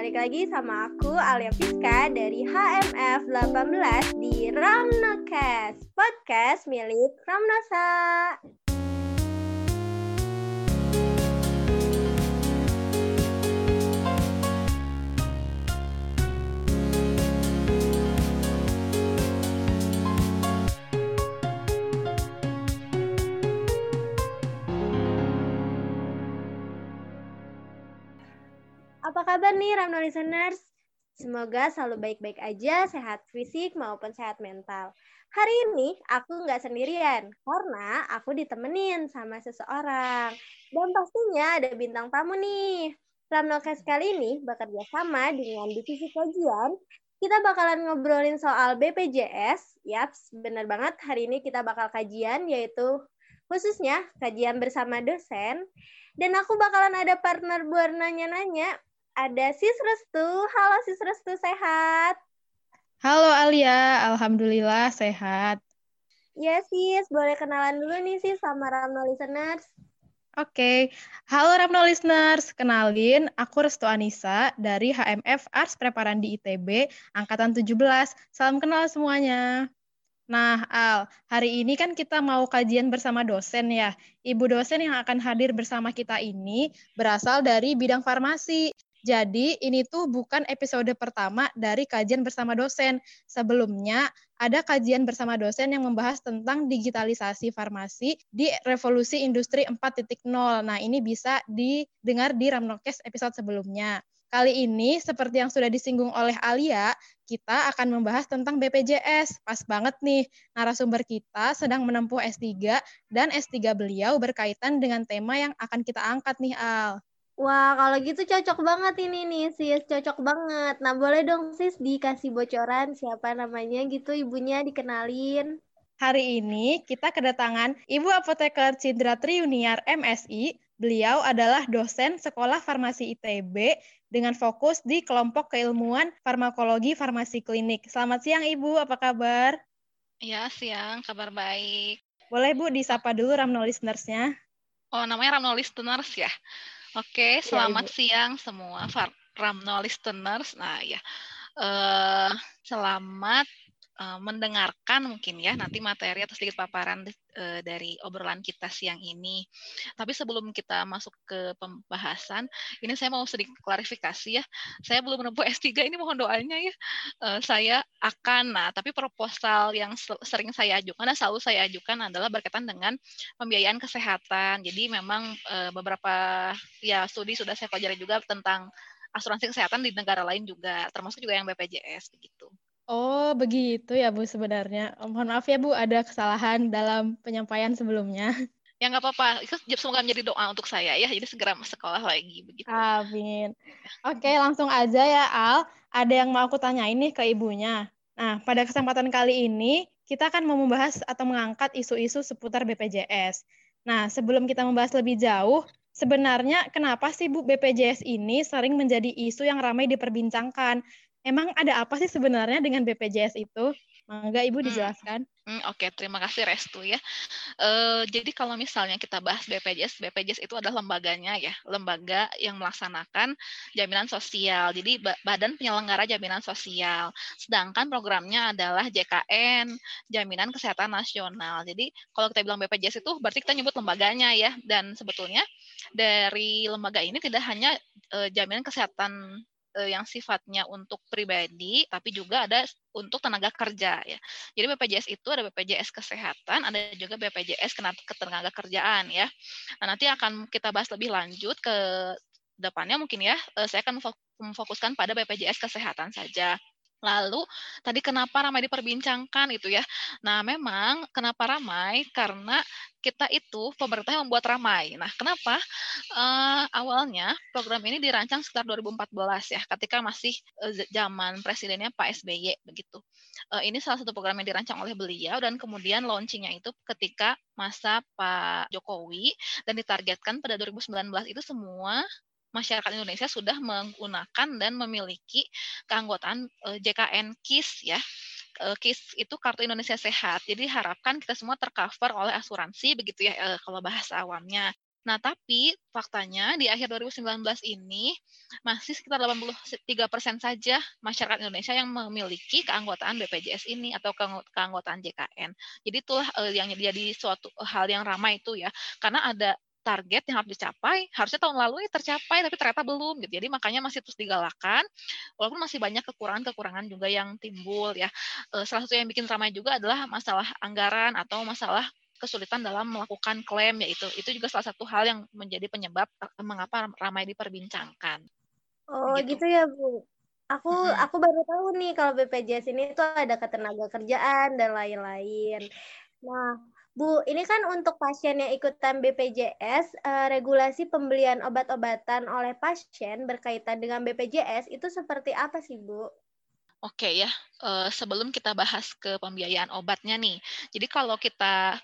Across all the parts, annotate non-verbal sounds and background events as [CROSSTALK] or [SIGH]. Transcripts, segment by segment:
balik lagi sama aku Alia Fiska dari HMF 18 di Ramnocast, podcast milik Ramnosa. Kabar nih Ramno listeners? Semoga selalu baik-baik aja, sehat fisik maupun sehat mental. Hari ini aku nggak sendirian, karena aku ditemenin sama seseorang. Dan pastinya ada bintang tamu nih. Ramnokes kali ini bekerja sama dengan Divisi Kajian. Kita bakalan ngobrolin soal BPJS. Yaps, bener banget hari ini kita bakal kajian, yaitu khususnya kajian bersama dosen. Dan aku bakalan ada partner buat nanya-nanya ada Sis Restu. Halo Sis Restu, sehat? Halo Alia, Alhamdulillah sehat. Ya Sis, boleh kenalan dulu nih Sis sama Ramno Listeners. Oke, halo Ramno Listeners, kenalin aku Restu Anissa dari HMF Arts Preparan di ITB, Angkatan 17. Salam kenal semuanya. Nah, Al, hari ini kan kita mau kajian bersama dosen ya. Ibu dosen yang akan hadir bersama kita ini berasal dari bidang farmasi. Jadi ini tuh bukan episode pertama dari kajian bersama dosen. Sebelumnya ada kajian bersama dosen yang membahas tentang digitalisasi farmasi di revolusi industri 4.0. Nah ini bisa didengar di Ramnokes episode sebelumnya. Kali ini, seperti yang sudah disinggung oleh Alia, kita akan membahas tentang BPJS. Pas banget nih, narasumber kita sedang menempuh S3 dan S3 beliau berkaitan dengan tema yang akan kita angkat nih, Al. Wah, kalau gitu cocok banget ini nih, sis. Cocok banget. Nah, boleh dong, sis, dikasih bocoran siapa namanya gitu, ibunya dikenalin. Hari ini kita kedatangan Ibu Apoteker Cindra Triuniar MSI. Beliau adalah dosen Sekolah Farmasi ITB dengan fokus di kelompok keilmuan farmakologi farmasi klinik. Selamat siang Ibu, apa kabar? Ya, siang, kabar baik. Boleh Bu disapa dulu Ramno listeners-nya? Oh, namanya Ramno listeners ya? Oke, iya, selamat ya, siang semua Ramno listeners. Nah, ya. Uh, selamat uh, mendengarkan mungkin ya nanti materi atau sedikit paparan uh, dari obrolan kita siang ini. Tapi sebelum kita masuk ke pembahasan, ini saya mau sedikit klarifikasi ya. Saya belum menempuh S3 ini mohon doanya ya. Uh, saya akan nah, tapi proposal yang sering saya ajukan dan selalu saya ajukan adalah berkaitan dengan pembiayaan kesehatan. Jadi memang uh, beberapa ya studi sudah saya pelajari juga tentang asuransi kesehatan di negara lain juga, termasuk juga yang BPJS begitu. Oh, begitu ya Bu sebenarnya. Mohon maaf ya Bu, ada kesalahan dalam penyampaian sebelumnya. [LAUGHS] Ya nggak apa-apa, itu semoga menjadi doa untuk saya ya, jadi segera sekolah lagi begitu. Amin. Oke, langsung aja ya Al. Ada yang mau aku tanya ini ke ibunya. Nah, pada kesempatan kali ini kita akan membahas atau mengangkat isu-isu seputar BPJS. Nah, sebelum kita membahas lebih jauh, sebenarnya kenapa sih Bu BPJS ini sering menjadi isu yang ramai diperbincangkan? Emang ada apa sih sebenarnya dengan BPJS itu? Mangga Ibu hmm, dijelaskan. Hmm, hmm, Oke, okay. terima kasih Restu ya. Uh, jadi kalau misalnya kita bahas BPJS, BPJS itu adalah lembaganya ya, lembaga yang melaksanakan jaminan sosial. Jadi Badan Penyelenggara Jaminan Sosial. Sedangkan programnya adalah JKN, Jaminan Kesehatan Nasional. Jadi kalau kita bilang BPJS itu berarti kita nyebut lembaganya ya. Dan sebetulnya dari lembaga ini tidak hanya uh, jaminan kesehatan yang sifatnya untuk pribadi, tapi juga ada untuk tenaga kerja ya. Jadi BPJS itu ada BPJS kesehatan, ada juga BPJS ketenaga kerjaan ya. Nah, nanti akan kita bahas lebih lanjut ke depannya mungkin ya. Uh, saya akan memfokuskan pada BPJS kesehatan saja. Lalu tadi kenapa ramai diperbincangkan itu ya? Nah, memang kenapa ramai? Karena kita itu pemerintah yang membuat ramai. Nah, kenapa? Uh, awalnya program ini dirancang sekitar 2014 ya, ketika masih uh, zaman presidennya Pak SBY begitu. Uh, ini salah satu program yang dirancang oleh beliau dan kemudian launchingnya itu ketika masa Pak Jokowi dan ditargetkan pada 2019 itu semua masyarakat Indonesia sudah menggunakan dan memiliki keanggotaan uh, JKN KIS ya. Uh, KIS itu Kartu Indonesia Sehat. Jadi harapkan kita semua tercover oleh asuransi begitu ya uh, kalau bahasa awamnya. Nah, tapi faktanya di akhir 2019 ini masih sekitar 83 persen saja masyarakat Indonesia yang memiliki keanggotaan BPJS ini atau keanggotaan JKN. Jadi itulah yang jadi suatu hal yang ramai itu ya, karena ada target yang harus dicapai, harusnya tahun lalu ini tercapai tapi ternyata belum gitu. Jadi makanya masih terus digalakan walaupun masih banyak kekurangan-kekurangan juga yang timbul ya. Uh, salah satu yang bikin ramai juga adalah masalah anggaran atau masalah kesulitan dalam melakukan klaim yaitu itu juga salah satu hal yang menjadi penyebab eh, mengapa ramai diperbincangkan. Oh gitu, gitu ya Bu. Aku hmm. aku baru tahu nih kalau BPJS ini tuh ada ketenaga kerjaan dan lain-lain. Nah, Bu, ini kan untuk pasien yang ikutan BPJS, uh, eh, regulasi pembelian obat-obatan oleh pasien berkaitan dengan BPJS itu seperti apa sih, Bu? Oke ya, uh, sebelum kita bahas ke pembiayaan obatnya nih. Jadi kalau kita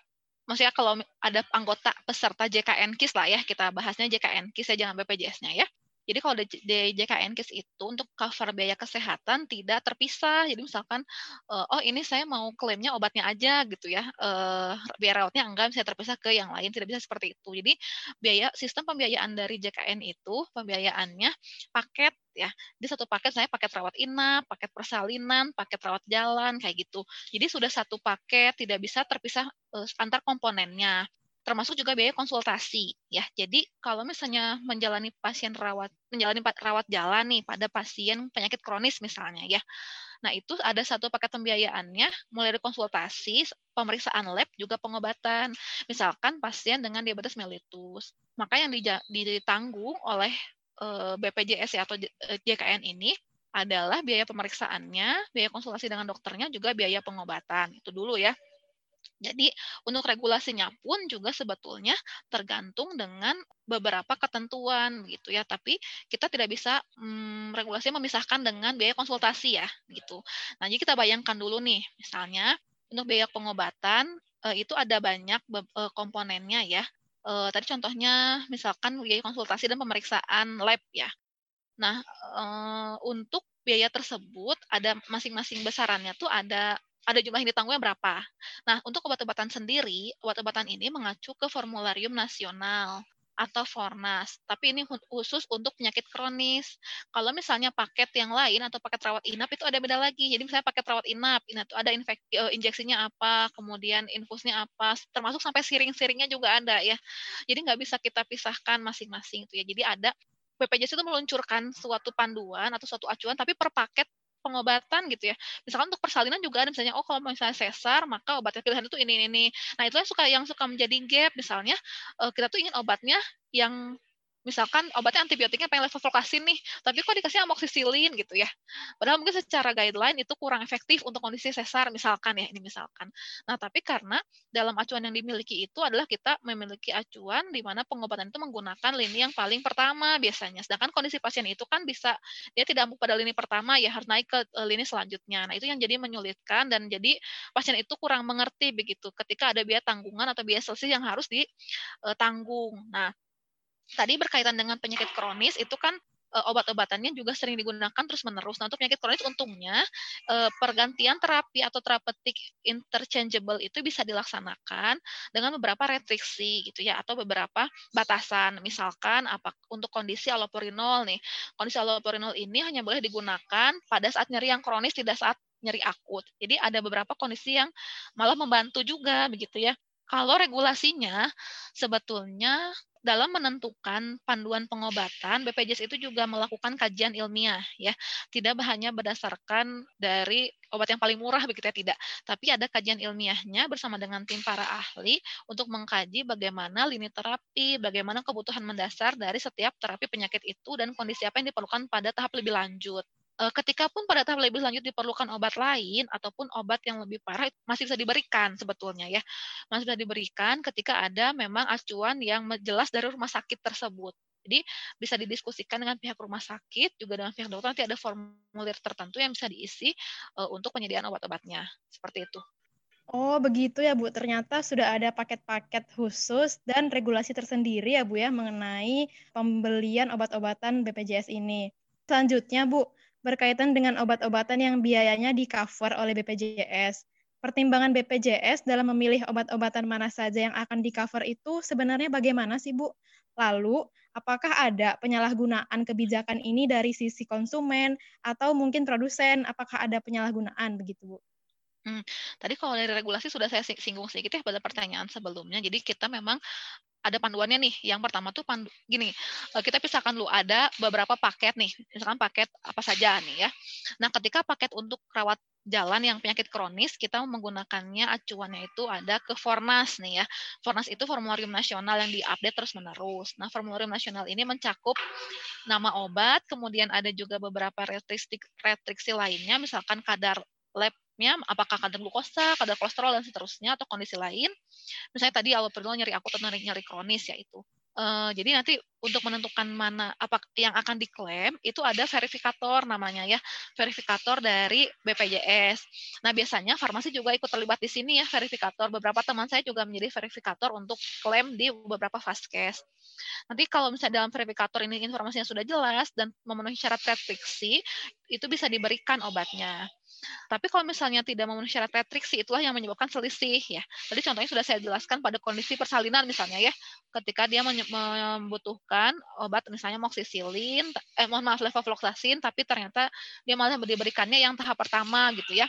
maksudnya kalau ada anggota peserta JKN KIS lah ya, kita bahasnya JKN KIS ya, jangan BPJS-nya ya. Jadi kalau di JKN itu untuk cover biaya kesehatan tidak terpisah. Jadi misalkan, uh, oh ini saya mau klaimnya obatnya aja gitu ya, uh, biaya rawatnya enggak bisa terpisah ke yang lain, tidak bisa seperti itu. Jadi biaya sistem pembiayaan dari JKN itu pembiayaannya paket ya. Di satu paket saya paket rawat inap, paket persalinan, paket rawat jalan kayak gitu. Jadi sudah satu paket tidak bisa terpisah uh, antar komponennya termasuk juga biaya konsultasi ya. Jadi kalau misalnya menjalani pasien rawat menjalani rawat jalan nih pada pasien penyakit kronis misalnya ya. Nah, itu ada satu paket pembiayaannya mulai dari konsultasi, pemeriksaan lab juga pengobatan. Misalkan pasien dengan diabetes mellitus, maka yang ditanggung oleh eh, BPJS atau JKN ini adalah biaya pemeriksaannya, biaya konsultasi dengan dokternya, juga biaya pengobatan. Itu dulu ya. Jadi untuk regulasinya pun juga sebetulnya tergantung dengan beberapa ketentuan gitu ya. Tapi kita tidak bisa hmm, regulasinya memisahkan dengan biaya konsultasi ya gitu. Nah jadi kita bayangkan dulu nih, misalnya untuk biaya pengobatan eh, itu ada banyak eh, komponennya ya. Eh, tadi contohnya misalkan biaya konsultasi dan pemeriksaan lab ya. Nah untuk biaya tersebut ada masing-masing besarannya tuh ada ada jumlah yang ditanggungnya berapa. Nah, untuk obat-obatan sendiri, obat-obatan ini mengacu ke formularium nasional atau Fornas, tapi ini khusus untuk penyakit kronis. Kalau misalnya paket yang lain atau paket rawat inap itu ada beda lagi. Jadi misalnya paket rawat inap, itu ada infek, eh, injeksinya apa, kemudian infusnya apa, termasuk sampai siring-siringnya juga ada ya. Jadi nggak bisa kita pisahkan masing-masing itu ya. Jadi ada BPJS itu meluncurkan suatu panduan atau suatu acuan, tapi per paket pengobatan gitu ya. Misalkan untuk persalinan juga ada misalnya oh kalau misalnya sesar maka obatnya pilihan itu ini ini. Nah, itu suka yang suka menjadi gap misalnya uh, kita tuh ingin obatnya yang misalkan obatnya antibiotiknya pengen levofloxacin nih, tapi kok dikasih amoxicillin gitu ya. Padahal mungkin secara guideline itu kurang efektif untuk kondisi sesar misalkan ya, ini misalkan. Nah, tapi karena dalam acuan yang dimiliki itu adalah kita memiliki acuan di mana pengobatan itu menggunakan lini yang paling pertama biasanya. Sedangkan kondisi pasien itu kan bisa dia tidak pada lini pertama ya harus naik ke eh, lini selanjutnya. Nah, itu yang jadi menyulitkan dan jadi pasien itu kurang mengerti begitu ketika ada biaya tanggungan atau biaya selisih yang harus ditanggung. Eh, nah, tadi berkaitan dengan penyakit kronis itu kan uh, obat-obatannya juga sering digunakan terus-menerus. Nah, untuk penyakit kronis untungnya uh, pergantian terapi atau terapeutik interchangeable itu bisa dilaksanakan dengan beberapa restriksi gitu ya atau beberapa batasan. Misalkan apa untuk kondisi allopurinol nih. Kondisi allopurinol ini hanya boleh digunakan pada saat nyeri yang kronis tidak saat nyeri akut. Jadi ada beberapa kondisi yang malah membantu juga begitu ya. Kalau regulasinya sebetulnya dalam menentukan panduan pengobatan, BPJS itu juga melakukan kajian ilmiah ya. Tidak hanya berdasarkan dari obat yang paling murah begitu ya tidak, tapi ada kajian ilmiahnya bersama dengan tim para ahli untuk mengkaji bagaimana lini terapi, bagaimana kebutuhan mendasar dari setiap terapi penyakit itu dan kondisi apa yang diperlukan pada tahap lebih lanjut. Eh, ketika pun pada tahap lebih lanjut diperlukan obat lain ataupun obat yang lebih parah masih bisa diberikan sebetulnya ya masih bisa diberikan ketika ada memang acuan yang jelas dari rumah sakit tersebut jadi bisa didiskusikan dengan pihak rumah sakit juga dengan pihak dokter nanti ada formulir tertentu yang bisa diisi uh, untuk penyediaan obat-obatnya seperti itu Oh, begitu ya, Bu. Ternyata sudah ada paket-paket khusus dan regulasi tersendiri ya, Bu ya, mengenai pembelian obat-obatan BPJS ini. Selanjutnya, Bu, berkaitan dengan obat-obatan yang biayanya di cover oleh BPJS. pertimbangan BPJS dalam memilih obat-obatan mana saja yang akan di-cover itu sebenarnya bagaimana sih, Bu? Lalu, apakah ada penyalahgunaan kebijakan ini dari sisi konsumen atau mungkin produsen? Apakah ada penyalahgunaan begitu, Bu? Hmm, tadi kalau dari regulasi sudah saya singgung sedikit ya pada pertanyaan sebelumnya. Jadi kita memang ada panduannya nih. Yang pertama tuh pandu gini, eh, kita pisahkan dulu ada beberapa paket nih. Misalkan paket apa saja nih ya. Nah, ketika paket untuk rawat jalan yang penyakit kronis, kita menggunakannya acuannya itu ada ke Fornas nih ya. Fornas itu formularium nasional yang diupdate terus-menerus. Nah, formularium nasional ini mencakup nama obat, kemudian ada juga beberapa restriksi, restriksi lainnya, misalkan kadar labnya apakah kadar glukosa, kadar kolesterol dan seterusnya atau kondisi lain. Misalnya tadi allopurinol nyeri akut atau nyeri, nyeri kronis yaitu. Uh, jadi nanti untuk menentukan mana apa yang akan diklaim itu ada verifikator namanya ya verifikator dari BPJS. Nah biasanya farmasi juga ikut terlibat di sini ya verifikator. Beberapa teman saya juga menjadi verifikator untuk klaim di beberapa faskes. Nanti kalau misalnya dalam verifikator ini informasinya sudah jelas dan memenuhi syarat restriksi, itu bisa diberikan obatnya. Tapi kalau misalnya tidak memenuhi syarat restriksi, itulah yang menyebabkan selisih ya. Tadi contohnya sudah saya jelaskan pada kondisi persalinan misalnya ya, ketika dia membutuhkan obat misalnya moksisilin, eh mohon maaf levofloxacin, tapi ternyata dia malah diberikannya yang tahap pertama gitu ya.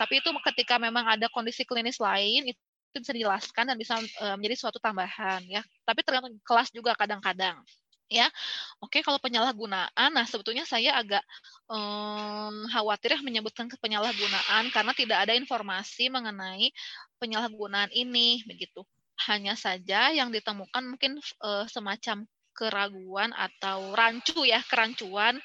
Tapi itu ketika memang ada kondisi klinis lain, itu bisa dijelaskan dan bisa menjadi suatu tambahan ya. Tapi tergantung kelas juga kadang-kadang ya oke kalau penyalahgunaan nah sebetulnya saya agak um, khawatir ya menyebutkan penyalahgunaan karena tidak ada informasi mengenai penyalahgunaan ini begitu hanya saja yang ditemukan mungkin uh, semacam keraguan atau rancu ya kerancuan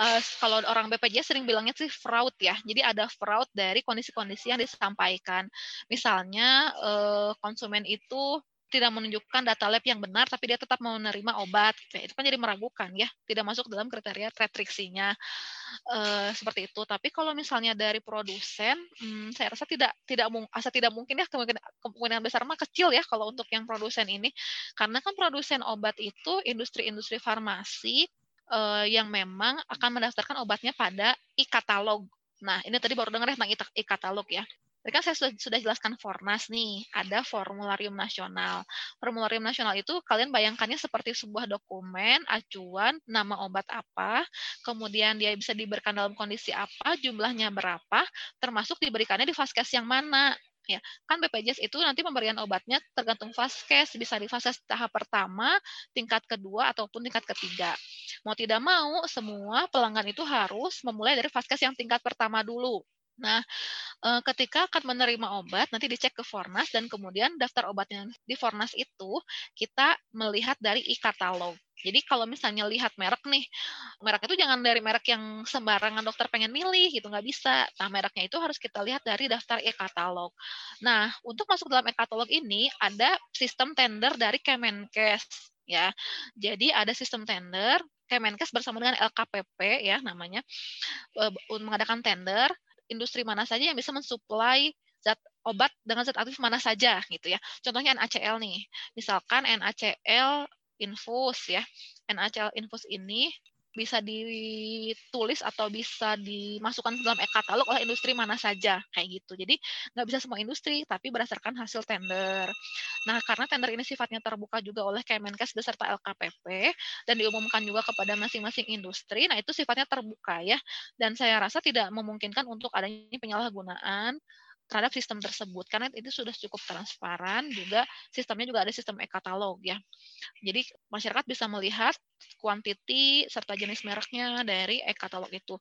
uh, kalau orang BPJS sering bilangnya sih fraud ya. Jadi ada fraud dari kondisi-kondisi yang disampaikan. Misalnya uh, konsumen itu tidak menunjukkan data lab yang benar tapi dia tetap menerima obat gitu itu kan jadi meragukan ya tidak masuk dalam kriteria restriksinya. Uh, seperti itu. Tapi kalau misalnya dari produsen hmm, saya rasa tidak tidak asa tidak mungkin ya kemungkinan kemungkinan besar mah kecil ya kalau untuk yang produsen ini. Karena kan produsen obat itu industri-industri farmasi uh, yang memang akan mendaftarkan obatnya pada e-katalog. Nah, ini tadi baru dengar ya tentang e-katalog ya. Tadi kan saya sudah, sudah jelaskan Fornas nih, ada formularium nasional. Formularium nasional itu kalian bayangkannya seperti sebuah dokumen, acuan, nama obat apa, kemudian dia bisa diberikan dalam kondisi apa, jumlahnya berapa, termasuk diberikannya di vaskes yang mana. Ya kan BPJS itu nanti pemberian obatnya tergantung vaskes bisa di vaskes tahap pertama tingkat kedua ataupun tingkat ketiga. Mau tidak mau semua pelanggan itu harus memulai dari vaskes yang tingkat pertama dulu Nah, eh, ketika akan menerima obat, nanti dicek ke Fornas dan kemudian daftar obat yang di Fornas itu kita melihat dari e-katalog. Jadi kalau misalnya lihat merek nih, merek itu jangan dari merek yang sembarangan dokter pengen milih gitu, nggak bisa. Nah, mereknya itu harus kita lihat dari daftar e-katalog. Nah, untuk masuk dalam e-katalog ini ada sistem tender dari Kemenkes ya. Jadi ada sistem tender Kemenkes bersama dengan LKPP ya namanya eh, mengadakan tender industri mana saja yang bisa mensuplai zat obat dengan zat aktif mana saja gitu ya. Contohnya NaCl nih. Misalkan NaCl infus ya. NaCl infus ini bisa ditulis atau bisa dimasukkan ke dalam e-katalog oleh industri mana saja kayak gitu. Jadi nggak bisa semua industri, tapi berdasarkan hasil tender. Nah, karena tender ini sifatnya terbuka juga oleh Kemenkes beserta LKPP dan diumumkan juga kepada masing-masing industri, nah itu sifatnya terbuka ya. Dan saya rasa tidak memungkinkan untuk adanya penyalahgunaan terhadap sistem tersebut karena itu sudah cukup transparan juga sistemnya juga ada sistem e-katalog ya. Jadi masyarakat bisa melihat kuantiti serta jenis mereknya dari e-katalog itu.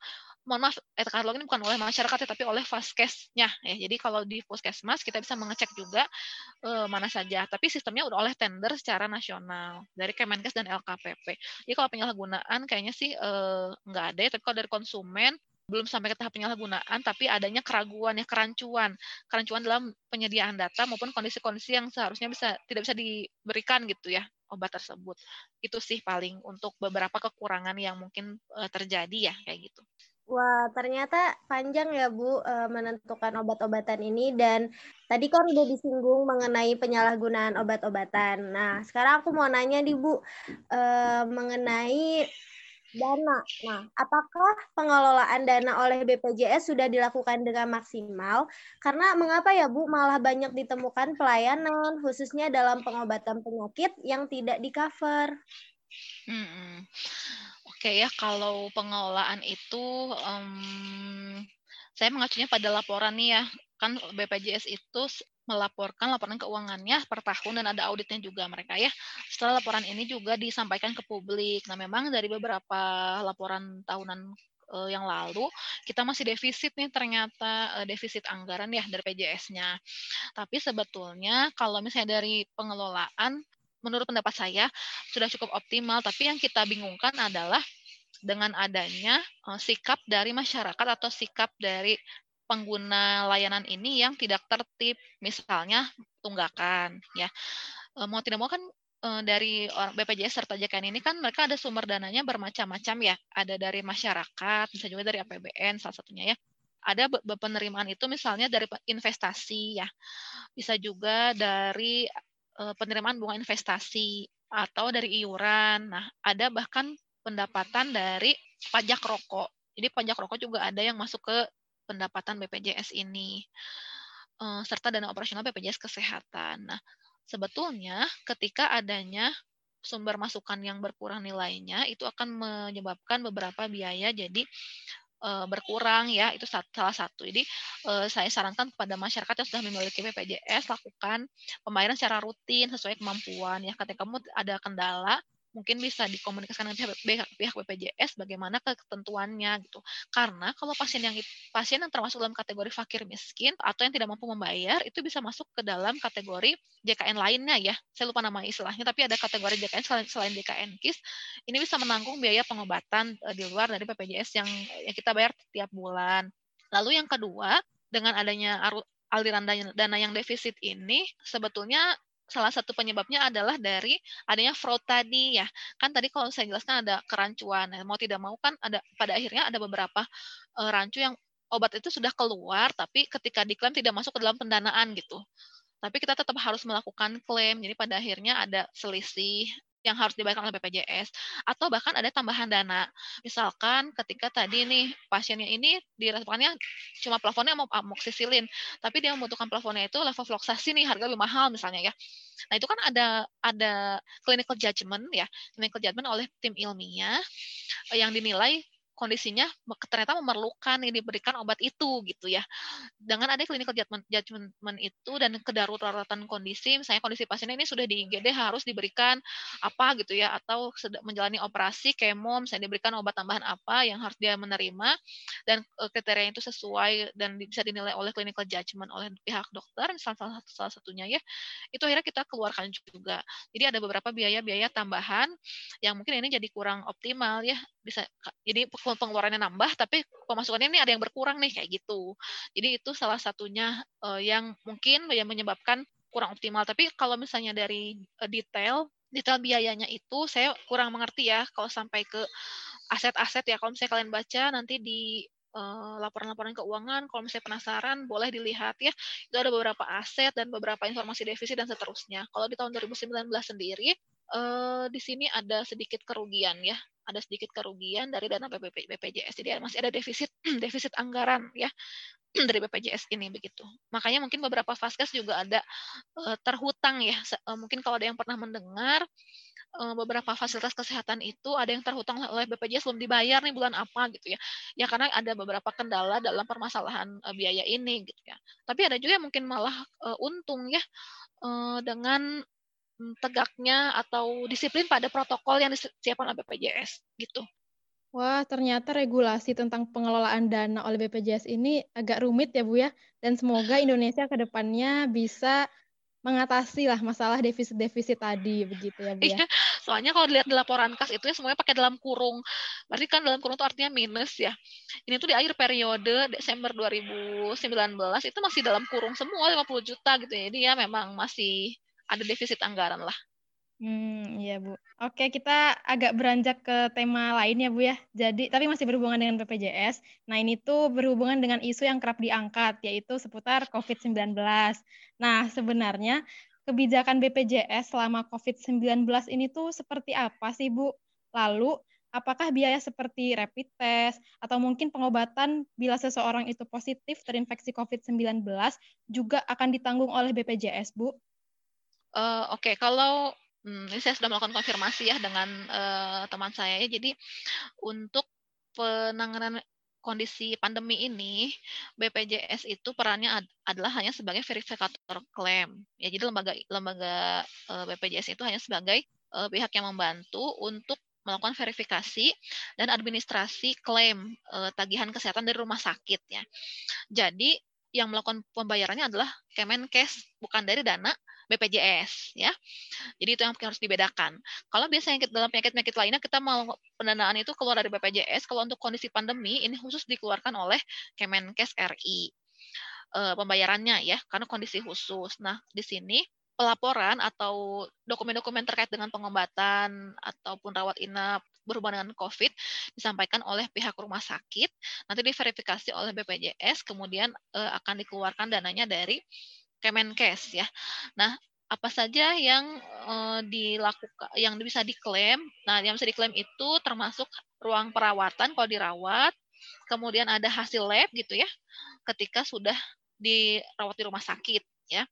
Mohon maaf, e-katalog ini bukan oleh masyarakat ya, tapi oleh Vaskesnya ya. Jadi kalau di Puskesmas kita bisa mengecek juga eh, mana saja, tapi sistemnya udah oleh tender secara nasional dari Kemenkes dan LKPP. Jadi kalau penyalahgunaan kayaknya sih eh, nggak ada ya, tapi kalau dari konsumen belum sampai ke tahap penyalahgunaan, tapi adanya keraguan ya kerancuan, kerancuan dalam penyediaan data maupun kondisi-kondisi yang seharusnya bisa tidak bisa diberikan gitu ya obat tersebut. Itu sih paling untuk beberapa kekurangan yang mungkin uh, terjadi ya kayak gitu. Wah, ternyata panjang ya Bu uh, menentukan obat-obatan ini dan tadi kan udah disinggung mengenai penyalahgunaan obat-obatan. Nah, sekarang aku mau nanya nih Bu uh, mengenai Dana. Nah, apakah pengelolaan dana oleh BPJS sudah dilakukan dengan maksimal? Karena mengapa ya Bu malah banyak ditemukan pelayanan khususnya dalam pengobatan penyakit yang tidak di-cover? Hmm, Oke ya, kalau pengelolaan itu um, saya mengacunya pada laporan nih ya. Kan BPJS itu melaporkan laporan keuangannya per tahun dan ada auditnya juga mereka ya. Setelah laporan ini juga disampaikan ke publik. Nah, memang dari beberapa laporan tahunan uh, yang lalu kita masih defisit nih ternyata uh, defisit anggaran ya dari PJS-nya. Tapi sebetulnya kalau misalnya dari pengelolaan menurut pendapat saya sudah cukup optimal, tapi yang kita bingungkan adalah dengan adanya uh, sikap dari masyarakat atau sikap dari pengguna layanan ini yang tidak tertib, misalnya tunggakan, ya e, mau tidak mau kan e, dari BPJS serta JKN ini kan mereka ada sumber dananya bermacam-macam ya, ada dari masyarakat, bisa juga dari APBN salah satunya ya. Ada penerimaan itu misalnya dari investasi ya, bisa juga dari e, penerimaan bunga investasi atau dari iuran. Nah, ada bahkan pendapatan dari pajak rokok. Jadi pajak rokok juga ada yang masuk ke pendapatan BPJS ini eh, serta dana operasional BPJS Kesehatan. Nah, sebetulnya ketika adanya sumber masukan yang berkurang nilainya itu akan menyebabkan beberapa biaya jadi eh, berkurang ya itu salah satu. Jadi eh, saya sarankan kepada masyarakat yang sudah memiliki BPJS lakukan pembayaran secara rutin sesuai kemampuan ya. Ketika kamu ada kendala mungkin bisa dikomunikasikan dengan pihak, pihak BPJS bagaimana ketentuannya gitu. Karena kalau pasien yang pasien yang termasuk dalam kategori fakir miskin atau yang tidak mampu membayar itu bisa masuk ke dalam kategori JKN lainnya ya. Saya lupa nama istilahnya tapi ada kategori JKN selain, selain JKN KIS ini bisa menanggung biaya pengobatan uh, di luar dari BPJS yang, yang kita bayar tiap bulan. Lalu yang kedua, dengan adanya aliran dana yang defisit ini sebetulnya salah satu penyebabnya adalah dari adanya fraud tadi ya. Kan tadi kalau saya jelaskan ada kerancuan. Nah, mau tidak mau kan ada pada akhirnya ada beberapa uh, rancu yang obat itu sudah keluar tapi ketika diklaim tidak masuk ke dalam pendanaan gitu. Tapi kita tetap harus melakukan klaim. Jadi pada akhirnya ada selisih yang harus dibayarkan oleh BPJS atau bahkan ada tambahan dana. Misalkan ketika tadi nih pasiennya ini dirasakannya cuma plafonnya mau amoksisilin, tapi dia membutuhkan plafonnya itu levofloxacin nih harga lebih mahal misalnya ya. Nah, itu kan ada ada clinical judgment ya, clinical judgment oleh tim ilmiah yang dinilai kondisinya ternyata memerlukan ini diberikan obat itu gitu ya. Dengan ada clinical judgment, judgment itu dan kedaruratan kondisi, misalnya kondisi pasiennya ini sudah di IGD harus diberikan apa gitu ya atau menjalani operasi kemo misalnya diberikan obat tambahan apa yang harus dia menerima dan e, kriteria itu sesuai dan bisa dinilai oleh clinical judgment oleh pihak dokter misalnya salah, satu, salah satunya ya. Itu akhirnya kita keluarkan juga. Jadi ada beberapa biaya-biaya tambahan yang mungkin ini jadi kurang optimal ya bisa jadi pengeluarannya nambah tapi pemasukannya ini ada yang berkurang nih kayak gitu. Jadi itu salah satunya uh, yang mungkin yang menyebabkan kurang optimal. Tapi kalau misalnya dari uh, detail detail biayanya itu saya kurang mengerti ya kalau sampai ke aset-aset ya. Kalau misalnya kalian baca nanti di uh, laporan-laporan keuangan kalau misalnya penasaran boleh dilihat ya. Itu ada beberapa aset dan beberapa informasi defisit dan seterusnya. Kalau di tahun 2019 sendiri uh, di sini ada sedikit kerugian ya ada sedikit kerugian dari dana BPJS. Jadi masih ada defisit [CLEARS THROAT] defisit anggaran ya [CLEARS THROAT] dari BPJS ini begitu. Makanya mungkin beberapa vaskes juga ada uh, terhutang ya. Uh, mungkin kalau ada yang pernah mendengar uh, beberapa fasilitas kesehatan itu ada yang terhutang oleh BPJS belum dibayar nih bulan apa gitu ya. Ya karena ada beberapa kendala dalam permasalahan uh, biaya ini gitu ya. Tapi ada juga yang mungkin malah untung ya dengan tegaknya atau disiplin pada protokol yang disiapkan oleh BPJS gitu. Wah, ternyata regulasi tentang pengelolaan dana oleh BPJS ini agak rumit ya Bu ya. Dan semoga [LAUGHS] Indonesia ke depannya bisa mengatasi lah masalah defisit-defisit tadi begitu ya Bu ya. Iya, soalnya kalau dilihat di laporan kas itu ya semuanya pakai dalam kurung. Berarti kan dalam kurung itu artinya minus ya. Ini tuh di akhir periode Desember 2019 itu masih dalam kurung semua 50 juta gitu ya. Jadi ya memang masih ada defisit anggaran lah. Hmm, iya Bu. Oke, kita agak beranjak ke tema lain ya Bu ya. Jadi, tapi masih berhubungan dengan BPJS. Nah, ini tuh berhubungan dengan isu yang kerap diangkat, yaitu seputar COVID-19. Nah, sebenarnya kebijakan BPJS selama COVID-19 ini tuh seperti apa sih Bu? Lalu, apakah biaya seperti rapid test atau mungkin pengobatan bila seseorang itu positif terinfeksi COVID-19 juga akan ditanggung oleh BPJS, Bu? Uh, Oke, okay. kalau hmm, ini saya sudah melakukan konfirmasi ya dengan uh, teman saya. Jadi untuk penanganan kondisi pandemi ini, BPJS itu perannya ad adalah hanya sebagai verifikator klaim. Ya, jadi lembaga lembaga uh, BPJS itu hanya sebagai uh, pihak yang membantu untuk melakukan verifikasi dan administrasi klaim uh, tagihan kesehatan dari rumah sakit ya. Jadi yang melakukan pembayarannya adalah Kemenkes bukan dari dana BPJS ya. Jadi itu yang harus dibedakan. Kalau biasanya dalam penyakit-penyakit lainnya kita mau pendanaan itu keluar dari BPJS, kalau untuk kondisi pandemi ini khusus dikeluarkan oleh Kemenkes RI. Eh, pembayarannya ya, karena kondisi khusus. Nah, di sini pelaporan atau dokumen-dokumen terkait dengan pengobatan ataupun rawat inap berhubungan dengan COVID disampaikan oleh pihak rumah sakit, nanti diverifikasi oleh BPJS, kemudian uh, akan dikeluarkan dananya dari Kemenkes ya. Nah, apa saja yang uh, dilakukan yang bisa diklaim? Nah, yang bisa diklaim itu termasuk ruang perawatan kalau dirawat, kemudian ada hasil lab gitu ya, ketika sudah dirawat di rumah sakit ya.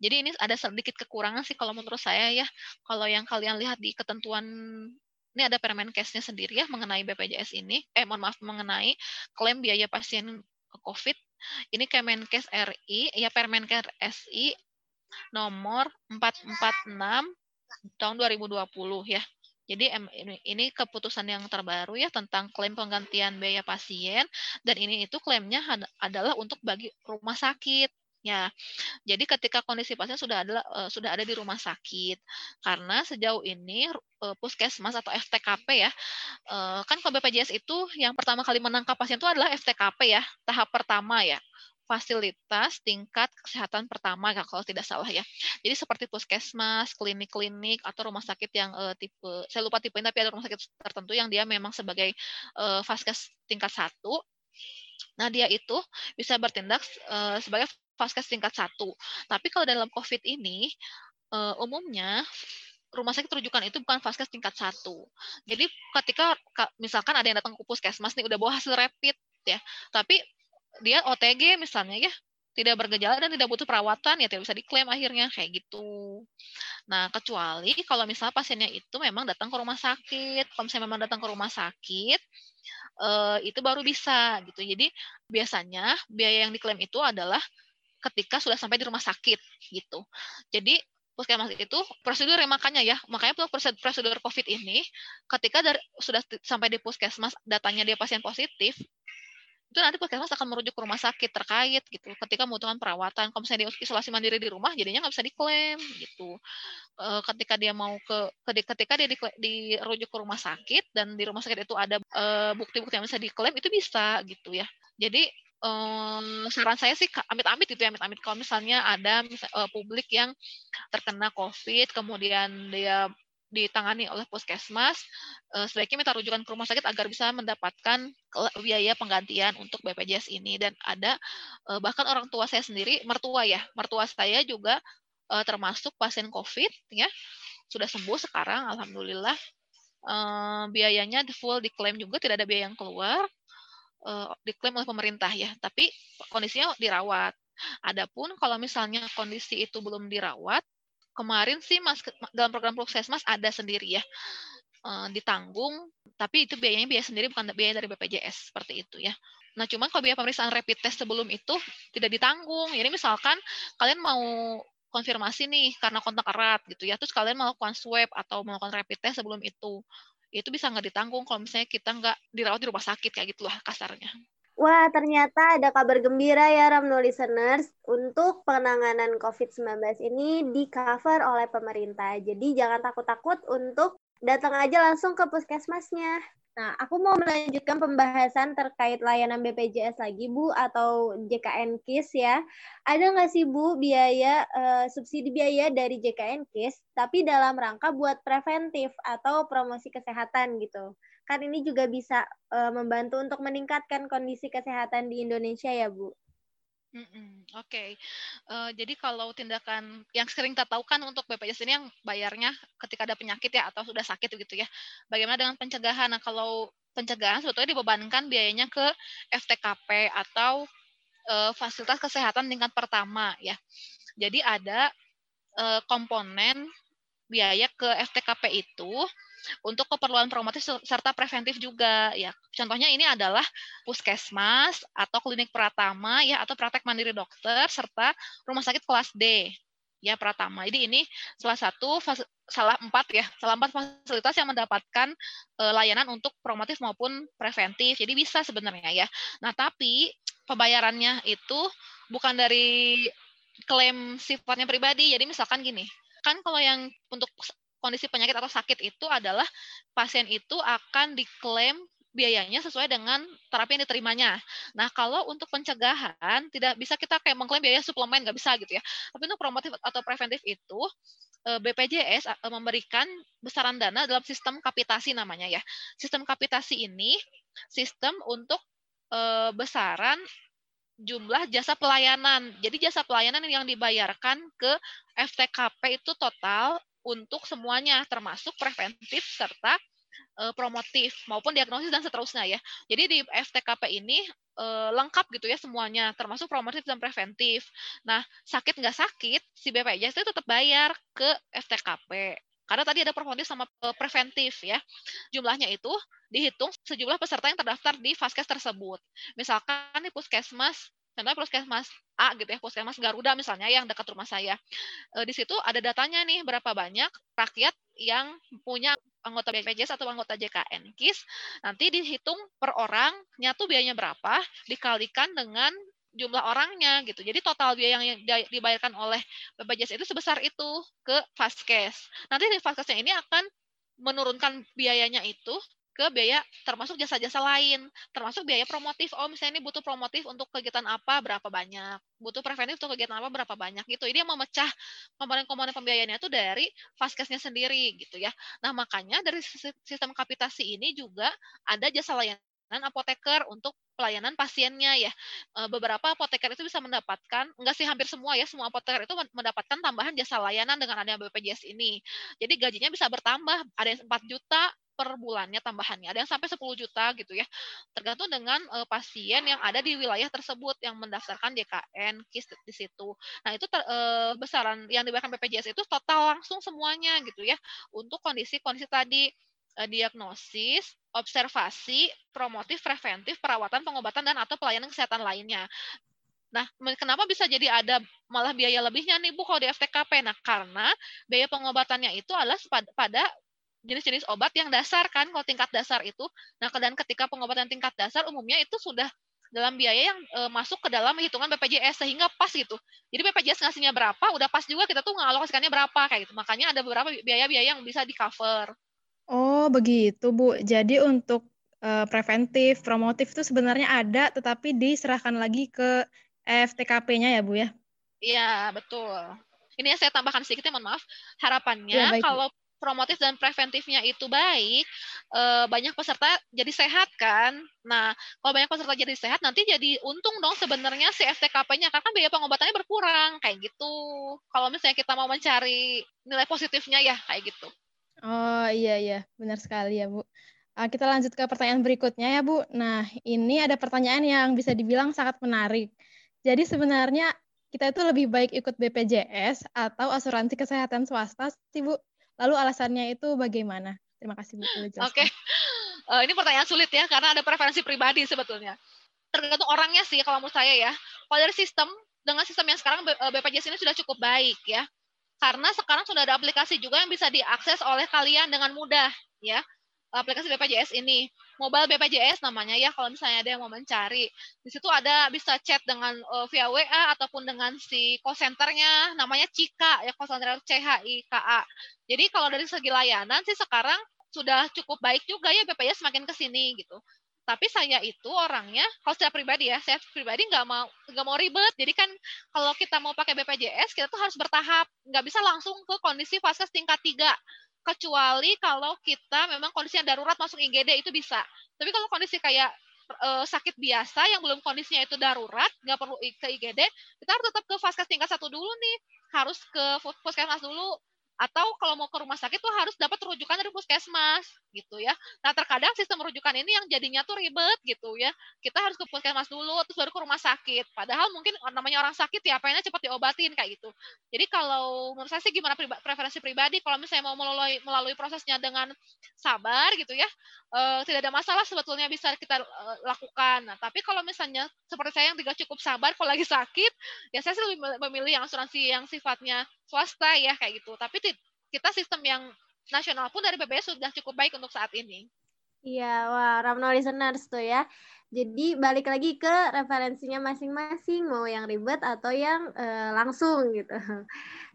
Jadi ini ada sedikit kekurangan sih kalau menurut saya ya. Kalau yang kalian lihat di ketentuan ini ada Permenkesnya sendiri ya mengenai BPJS ini. Eh mohon maaf mengenai klaim biaya pasien COVID. Ini Kemenkes RI ya Permenkes SI nomor 446 tahun 2020 ya. Jadi ini keputusan yang terbaru ya tentang klaim penggantian biaya pasien dan ini itu klaimnya adalah untuk bagi rumah sakit Ya, jadi ketika kondisi pasien sudah ada uh, sudah ada di rumah sakit, karena sejauh ini uh, puskesmas atau FTKP ya, uh, kan kalau BPJS itu yang pertama kali menangkap pasien itu adalah FTKP ya, tahap pertama ya, fasilitas tingkat kesehatan pertama kalau tidak salah ya. Jadi seperti puskesmas, klinik-klinik atau rumah sakit yang uh, tipe saya lupa tipe ini tapi ada rumah sakit tertentu yang dia memang sebagai uh, vaskes tingkat satu. Nah dia itu bisa bertindak uh, sebagai vaskes tingkat satu. Tapi kalau dalam COVID ini, uh, umumnya rumah sakit rujukan itu bukan vaskes tingkat satu. Jadi ketika misalkan ada yang datang ke puskesmas nih udah bawa hasil rapid ya, tapi dia OTG misalnya ya, tidak bergejala dan tidak butuh perawatan ya tidak bisa diklaim akhirnya kayak gitu. Nah kecuali kalau misalnya pasiennya itu memang datang ke rumah sakit, kalau misalnya memang datang ke rumah sakit eh, itu baru bisa gitu. Jadi biasanya biaya yang diklaim itu adalah ketika sudah sampai di rumah sakit gitu. Jadi puskesmas itu prosedur yang makanya ya makanya prosedur, prosedur COVID ini ketika dari, sudah sampai di puskesmas datanya dia pasien positif itu nanti puskesmas akan merujuk ke rumah sakit terkait gitu ketika membutuhkan perawatan. Kalau misalnya dia isolasi mandiri di rumah jadinya nggak bisa diklaim gitu. E, ketika dia mau ke ketika dia di, dirujuk ke rumah sakit dan di rumah sakit itu ada eh, bukti-bukti yang bisa diklaim itu bisa gitu ya. Jadi um, saran saya sih amit-amit itu ya amit-amit. Kalau misalnya ada publik yang terkena COVID kemudian dia ditangani oleh puskesmas, uh, sebaiknya minta rujukan ke rumah sakit agar bisa mendapatkan biaya penggantian untuk BPJS ini dan ada uh, bahkan orang tua saya sendiri mertua ya mertua saya juga uh, termasuk pasien COVID ya sudah sembuh sekarang alhamdulillah biayanya full diklaim juga tidak ada biaya yang keluar diklaim oleh pemerintah ya, tapi kondisinya dirawat. Adapun kalau misalnya kondisi itu belum dirawat, kemarin sih mas dalam program puskesmas ada sendiri ya uh, ditanggung, tapi itu biayanya biaya sendiri bukan biaya dari BPJS seperti itu ya. Nah, cuman kalau biaya pemeriksaan rapid test sebelum itu tidak ditanggung. Jadi misalkan kalian mau konfirmasi nih karena kontak erat gitu ya, terus kalian melakukan swab atau melakukan rapid test sebelum itu itu bisa nggak ditanggung kalau misalnya kita nggak dirawat di rumah sakit kayak gitulah kasarnya. Wah, ternyata ada kabar gembira ya Ramno listeners. Untuk penanganan COVID-19 ini di cover oleh pemerintah. Jadi jangan takut-takut untuk datang aja langsung ke puskesmasnya. Nah, aku mau melanjutkan pembahasan terkait layanan BPJS lagi, Bu, atau JKN KIS ya. Ada nggak sih, Bu, biaya uh, subsidi biaya dari JKN KIS, tapi dalam rangka buat preventif atau promosi kesehatan gitu? Kan ini juga bisa uh, membantu untuk meningkatkan kondisi kesehatan di Indonesia ya, Bu? Mm -mm, Oke, okay. uh, eh, jadi kalau tindakan yang sering kita tahu kan untuk BPJS ini yang bayarnya ketika ada penyakit ya atau sudah sakit gitu ya. Bagaimana dengan pencegahan? Nah kalau pencegahan sebetulnya dibebankan biayanya ke FTKP atau uh, fasilitas kesehatan tingkat pertama ya. Jadi ada uh, komponen biaya ke FTKP itu untuk keperluan promotif serta preventif juga ya. Contohnya ini adalah puskesmas atau klinik Pratama ya atau praktek mandiri dokter serta rumah sakit kelas D ya Pratama. Jadi ini salah satu salah empat ya, salah empat fasilitas yang mendapatkan uh, layanan untuk promotif maupun preventif. Jadi bisa sebenarnya ya. Nah, tapi pembayarannya itu bukan dari klaim sifatnya pribadi. Jadi misalkan gini, kan kalau yang untuk kondisi penyakit atau sakit itu adalah pasien itu akan diklaim biayanya sesuai dengan terapi yang diterimanya. Nah, kalau untuk pencegahan tidak bisa kita kayak mengklaim biaya suplemen nggak bisa gitu ya. Tapi untuk promotif atau preventif itu eh, BPJS eh, memberikan besaran dana dalam sistem kapitasi namanya ya. Sistem kapitasi ini sistem untuk eh, besaran jumlah jasa pelayanan. Jadi jasa pelayanan yang dibayarkan ke FTKP itu total untuk semuanya termasuk preventif serta uh, promotif maupun diagnosis dan seterusnya ya. Jadi di FTKP ini uh, lengkap gitu ya semuanya termasuk promotif dan preventif. Nah, sakit nggak sakit si BPJS itu tetap bayar ke FTKP. Karena tadi ada promotif sama preventif ya. Jumlahnya itu dihitung sejumlah peserta yang terdaftar di Vaskes tersebut. Misalkan di Puskesmas contohnya puskesmas A gitu ya, puskesmas Garuda misalnya yang dekat rumah saya. E, di situ ada datanya nih berapa banyak rakyat yang punya anggota BPJS atau anggota JKN KIS. Nanti dihitung per orang, nyatu biayanya berapa, dikalikan dengan jumlah orangnya gitu. Jadi total biaya yang dibayarkan oleh BPJS itu sebesar itu ke Vaskes. Nanti di Vaskesnya ini akan menurunkan biayanya itu ke biaya termasuk jasa-jasa lain, termasuk biaya promotif. Oh, misalnya ini butuh promotif untuk kegiatan apa berapa banyak, butuh preventif untuk kegiatan apa berapa banyak gitu. Ini yang memecah komponen-komponen pembiayaannya itu dari vaskesnya sendiri gitu ya. Nah, makanya dari sistem kapitasi ini juga ada jasa layanan apoteker untuk pelayanan pasiennya ya. E, beberapa apoteker itu bisa mendapatkan, enggak sih hampir semua ya, semua apoteker itu mendapatkan tambahan jasa layanan dengan adanya BPJS ini. Jadi gajinya bisa bertambah, ada yang 4 juta, per bulannya tambahannya. Ada yang sampai 10 juta gitu ya. Tergantung dengan uh, pasien yang ada di wilayah tersebut yang mendaftarkan DKN KIS di situ. Nah, itu ter, uh, besaran yang diberikan BPJS itu total langsung semuanya gitu ya. Untuk kondisi-kondisi tadi uh, diagnosis, observasi, promotif, preventif, perawatan, pengobatan dan atau pelayanan kesehatan lainnya. Nah, kenapa bisa jadi ada malah biaya lebihnya nih Bu kalau di FTKP? Nah, karena biaya pengobatannya itu adalah pada jenis-jenis obat yang dasar kan kalau tingkat dasar itu. Nah, dan ketika pengobatan tingkat dasar umumnya itu sudah dalam biaya yang e, masuk ke dalam hitungan BPJS sehingga pas gitu. Jadi BPJS ngasihnya berapa, udah pas juga kita tuh ngalokasikannya berapa kayak gitu. Makanya ada beberapa biaya-biaya yang bisa di cover. Oh, begitu, Bu. Jadi untuk e, preventif, promotif itu sebenarnya ada tetapi diserahkan lagi ke FTKP-nya ya, Bu ya? Iya, betul. Ini yang saya tambahkan sedikit ya, mohon maaf. Harapannya ya, kalau promotif dan preventifnya itu baik, eh, banyak peserta jadi sehat kan. Nah, kalau banyak peserta jadi sehat, nanti jadi untung dong sebenarnya si FTKP-nya, karena biaya pengobatannya berkurang, kayak gitu. Kalau misalnya kita mau mencari nilai positifnya ya, kayak gitu. Oh iya, iya. Benar sekali ya, Bu. Uh, kita lanjut ke pertanyaan berikutnya ya, Bu. Nah, ini ada pertanyaan yang bisa dibilang sangat menarik. Jadi sebenarnya kita itu lebih baik ikut BPJS atau asuransi kesehatan swasta sih, Bu? Lalu alasannya itu bagaimana? Terima kasih Bu. Oke, okay. uh, eh, ini pertanyaan sulit ya karena ada preferensi pribadi sebetulnya. Tergantung orangnya sih kalau menurut saya ya. Kalau dari sistem dengan sistem yang sekarang BPJS eh, ini sudah cukup baik ya. Karena sekarang sudah ada aplikasi juga yang bisa diakses oleh kalian dengan mudah ya aplikasi BPJS ini. Mobile BPJS namanya ya kalau misalnya ada yang mau mencari. Di situ ada bisa chat dengan uh, via WA ataupun dengan si call centernya namanya Cika ya call center C H. Jadi kalau dari segi layanan sih sekarang sudah cukup baik juga ya BPJS semakin ke sini gitu. Tapi saya itu orangnya, kalau secara pribadi ya, saya pribadi nggak mau nggak mau ribet. Jadi kan kalau kita mau pakai BPJS, kita tuh harus bertahap, nggak bisa langsung ke kondisi fase tingkat tiga kecuali kalau kita memang kondisinya darurat masuk IGD itu bisa. Tapi kalau kondisi kayak uh, sakit biasa yang belum kondisinya itu darurat, nggak perlu ke IGD, kita harus tetap ke vaskes tingkat satu dulu nih, harus ke puskesmas dulu atau kalau mau ke rumah sakit tuh harus dapat rujukan dari puskesmas gitu ya. Nah terkadang sistem rujukan ini yang jadinya tuh ribet gitu ya. Kita harus ke puskesmas dulu terus baru ke rumah sakit. Padahal mungkin namanya orang sakit ya pengennya cepat diobatin kayak gitu. Jadi kalau menurut saya sih gimana preferensi pribadi kalau misalnya mau melalui melalui prosesnya dengan sabar gitu ya, uh, tidak ada masalah sebetulnya bisa kita uh, lakukan. Nah, tapi kalau misalnya seperti saya yang tidak cukup sabar kalau lagi sakit, ya saya sih lebih memilih yang asuransi yang sifatnya swasta ya kayak gitu. Tapi kita sistem yang nasional pun dari BPS sudah cukup baik untuk saat ini. Iya, wah Ramno listeners tuh ya. Jadi balik lagi ke referensinya masing-masing, mau yang ribet atau yang uh, langsung gitu. [LAUGHS]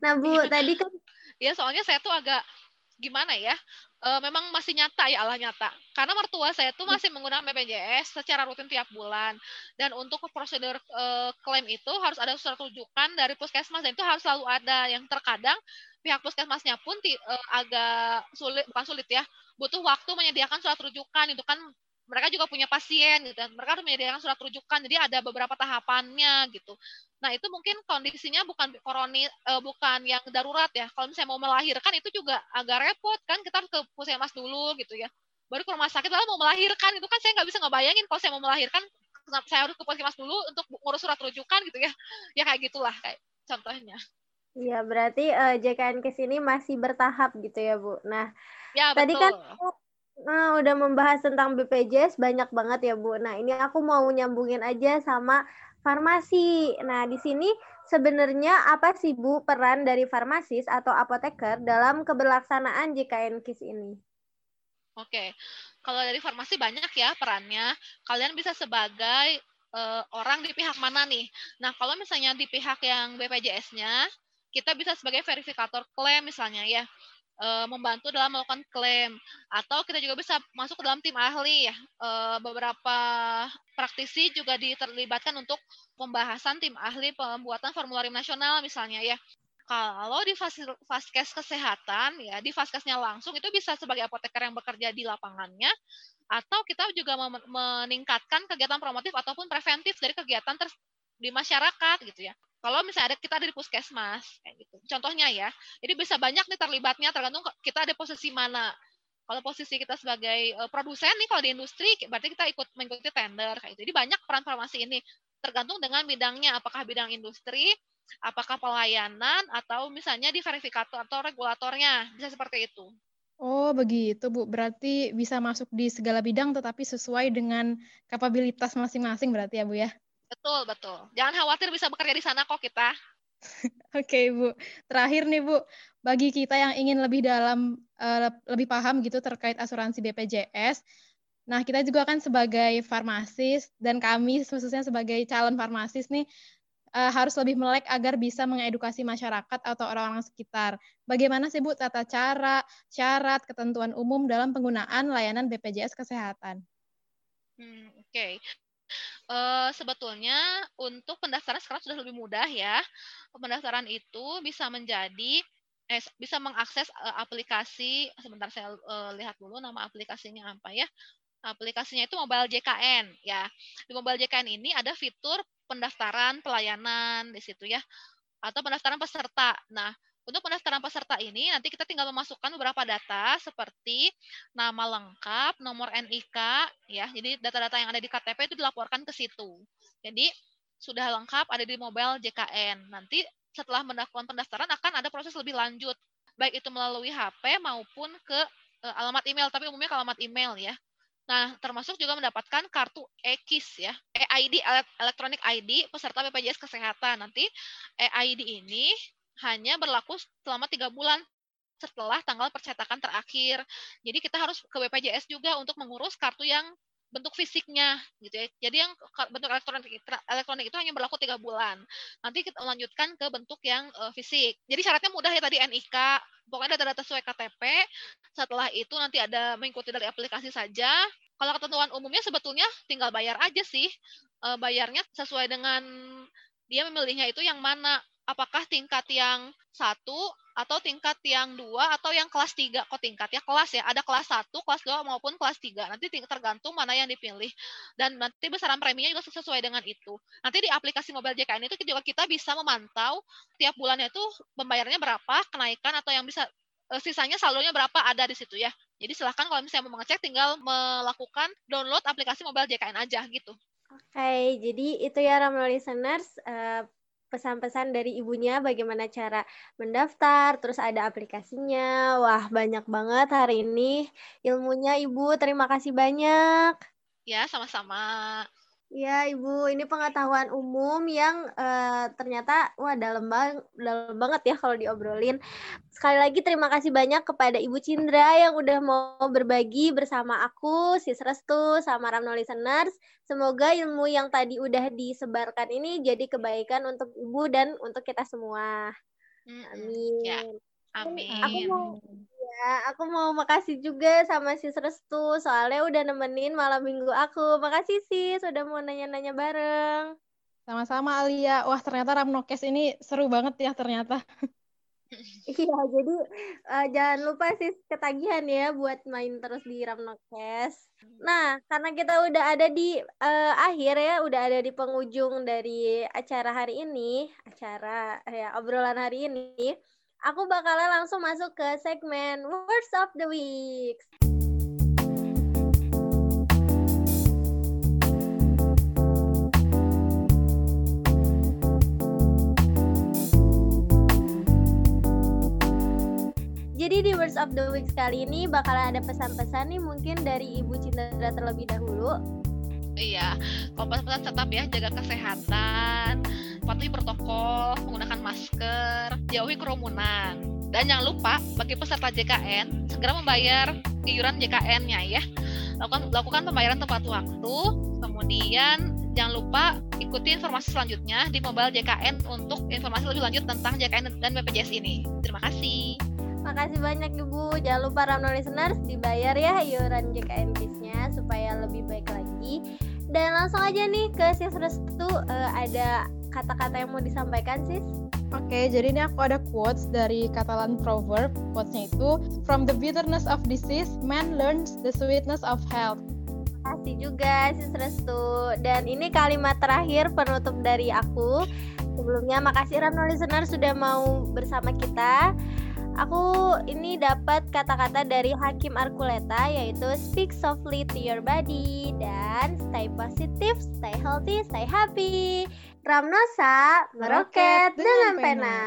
Nah Bu, iya. tadi kan... Ya soalnya saya tuh agak gimana ya, uh, memang masih nyata ya Allah nyata. Karena mertua saya tuh masih menggunakan BPJS secara rutin tiap bulan. Dan untuk prosedur uh, klaim itu harus ada surat rujukan dari puskesmas dan itu harus selalu ada. Yang terkadang pihak puskesmasnya pun uh, agak sulit, bukan sulit ya, butuh waktu menyediakan surat rujukan. Itu kan mereka juga punya pasien gitu dan mereka harus menyediakan surat rujukan jadi ada beberapa tahapannya gitu. Nah itu mungkin kondisinya bukan koroni uh, bukan yang darurat ya. Kalau misalnya mau melahirkan itu juga agak repot kan kita harus ke puskesmas dulu gitu ya. Baru ke rumah sakit lalu mau melahirkan. Itu kan saya nggak bisa ngebayangin kalau saya mau melahirkan saya harus ke puskesmas dulu untuk ngurus surat rujukan gitu ya. [LAUGHS] Ya kayak gitulah kayak contohnya. Iya, berarti uh, eh, JKN ke sini masih bertahap gitu ya, Bu. Nah, ya, tadi kan Nah, udah membahas tentang BPJS banyak banget ya, Bu. Nah, ini aku mau nyambungin aja sama farmasi. Nah, di sini sebenarnya apa sih, Bu, peran dari farmasis atau apoteker dalam keberlaksanaan JKN KIS ini? Oke. Kalau dari farmasi banyak ya perannya. Kalian bisa sebagai uh, orang di pihak mana nih? Nah, kalau misalnya di pihak yang BPJS-nya, kita bisa sebagai verifikator klaim misalnya ya uh, membantu dalam melakukan klaim. Atau kita juga bisa masuk ke dalam tim ahli ya. Uh, beberapa praktisi juga diterlibatkan untuk pembahasan tim ahli pembuatan formularium nasional misalnya ya. Kalau di vaskes kesehatan ya di vaskesnya langsung itu bisa sebagai apoteker yang bekerja di lapangannya atau kita juga meningkatkan kegiatan promotif ataupun preventif dari kegiatan di masyarakat gitu ya kalau misalnya ada kita ada di puskesmas kayak gitu. Contohnya ya jadi bisa banyak nih terlibatnya tergantung kita ada posisi mana. Kalau posisi kita sebagai uh, produsen nih kalau di industri berarti kita ikut mengikuti tender kayak gitu. Jadi banyak peran farmasi ini tergantung dengan bidangnya. Apakah bidang industri apakah pelayanan atau misalnya di verifikator atau regulatornya. Bisa seperti itu. Oh, begitu, Bu. Berarti bisa masuk di segala bidang tetapi sesuai dengan kapabilitas masing-masing berarti ya, Bu ya? Betul, betul. Jangan khawatir bisa bekerja di sana kok kita. [LAUGHS] Oke, okay, Bu. Terakhir nih, Bu. Bagi kita yang ingin lebih dalam, uh, lebih paham gitu terkait asuransi BPJS, nah kita juga kan sebagai farmasis, dan kami khususnya sebagai calon farmasis nih, uh, harus lebih melek agar bisa mengedukasi masyarakat atau orang-orang sekitar. Bagaimana sih Bu tata cara, syarat, ketentuan umum dalam penggunaan layanan BPJS Kesehatan? Hmm, Oke, okay. Uh, sebetulnya untuk pendaftaran sekarang sudah lebih mudah ya. Pendaftaran itu bisa menjadi eh, bisa mengakses uh, aplikasi. Sebentar saya uh, lihat dulu nama aplikasinya apa ya. Aplikasinya itu Mobile JKN ya. Di Mobile JKN ini ada fitur pendaftaran pelayanan di situ ya atau pendaftaran peserta. Nah, untuk pendaftaran peserta ini nanti kita tinggal memasukkan beberapa data seperti nama lengkap, nomor NIK ya. Jadi data-data yang ada di KTP itu dilaporkan ke situ. Jadi sudah lengkap ada di mobile JKN. Nanti setelah melakukan pendaftaran akan ada proses lebih lanjut baik itu melalui HP maupun ke uh, alamat email, tapi umumnya ke alamat email ya. Nah, termasuk juga mendapatkan kartu EKIS ya, EID Electronic ID peserta BPJS Kesehatan. Nanti EID ini hanya berlaku selama tiga bulan setelah tanggal percetakan terakhir. Jadi kita harus ke BPJS juga untuk mengurus kartu yang bentuk fisiknya gitu ya. Jadi yang bentuk elektronik elektronik itu hanya berlaku tiga bulan. Nanti kita lanjutkan ke bentuk yang uh, fisik. Jadi syaratnya mudah ya tadi NIK, pokoknya data-data sesuai KTP. Setelah itu nanti ada mengikuti dari aplikasi saja. Kalau ketentuan umumnya sebetulnya tinggal bayar aja sih. Uh, bayarnya sesuai dengan dia memilihnya itu yang mana apakah tingkat yang satu atau tingkat yang dua atau yang kelas tiga? Kok tingkat? Ya kelas ya. Ada kelas satu kelas dua maupun kelas tiga. Nanti tergantung mana yang dipilih. Dan nanti besaran preminya juga sesuai dengan itu. Nanti di aplikasi mobile JKN itu juga kita bisa memantau tiap bulannya itu pembayarannya berapa kenaikan atau yang bisa eh, sisanya saldonya berapa ada di situ ya. Jadi silahkan kalau misalnya mau mengecek tinggal melakukan download aplikasi mobile JKN aja gitu. Oke, okay, jadi itu ya Ramlo listeners. Uh, pesan-pesan dari ibunya bagaimana cara mendaftar, terus ada aplikasinya. Wah, banyak banget hari ini ilmunya Ibu. Terima kasih banyak. Ya, sama-sama. Ya, Ibu, ini pengetahuan umum yang uh, ternyata wah dalam bang dalam banget ya kalau diobrolin. Sekali lagi terima kasih banyak kepada Ibu Cindra yang udah mau berbagi bersama aku, Sis Restu, sama Ramno Listeners. Semoga ilmu yang tadi udah disebarkan ini jadi kebaikan untuk Ibu dan untuk kita semua. Amin. Ya. Amin. Aku mau Ya, aku mau makasih juga sama Sis Restu, soalnya udah nemenin malam minggu aku. Makasih Sis, sudah mau nanya-nanya bareng. Sama-sama Alia. Wah, ternyata Ramnokes ini seru banget ya ternyata. [LAUGHS] Iya, jadi uh, jangan lupa sih ketagihan ya buat main terus di Ramnokes. Nah, karena kita udah ada di uh, akhir ya, udah ada di penghujung dari acara hari ini, acara ya obrolan hari ini aku bakalan langsung masuk ke segmen Words of the Week. Jadi di Words of the Week kali ini bakalan ada pesan-pesan nih mungkin dari Ibu Cindra terlebih dahulu. Iya, pesan-pesan tetap ya jaga kesehatan, patuhi protokol, menggunakan masker, jauhi kerumunan. Dan jangan lupa bagi peserta JKN segera membayar iuran JKN-nya ya. Lakukan lakukan pembayaran tepat waktu. Kemudian jangan lupa ikuti informasi selanjutnya di mobile JKN untuk informasi lebih lanjut tentang JKN dan BPJS ini. Terima kasih. Makasih banyak Ibu. Jangan lupa Ramno listeners dibayar ya iuran JKN KIS-nya supaya lebih baik lagi. Dan langsung aja nih ke Sis Restu uh, ada kata-kata yang mau disampaikan sis? Oke, jadi ini aku ada quotes dari Catalan proverb. Quotesnya itu, From the bitterness of disease, man learns the sweetness of health. Kasih juga sis Restu. Dan ini kalimat terakhir penutup dari aku. Sebelumnya makasih Ramno listener sudah mau bersama kita. Aku ini dapat kata-kata dari Hakim Arkuleta yaitu speak softly to your body dan stay positive, stay healthy, stay happy. Ramnosa meroket dengan pena.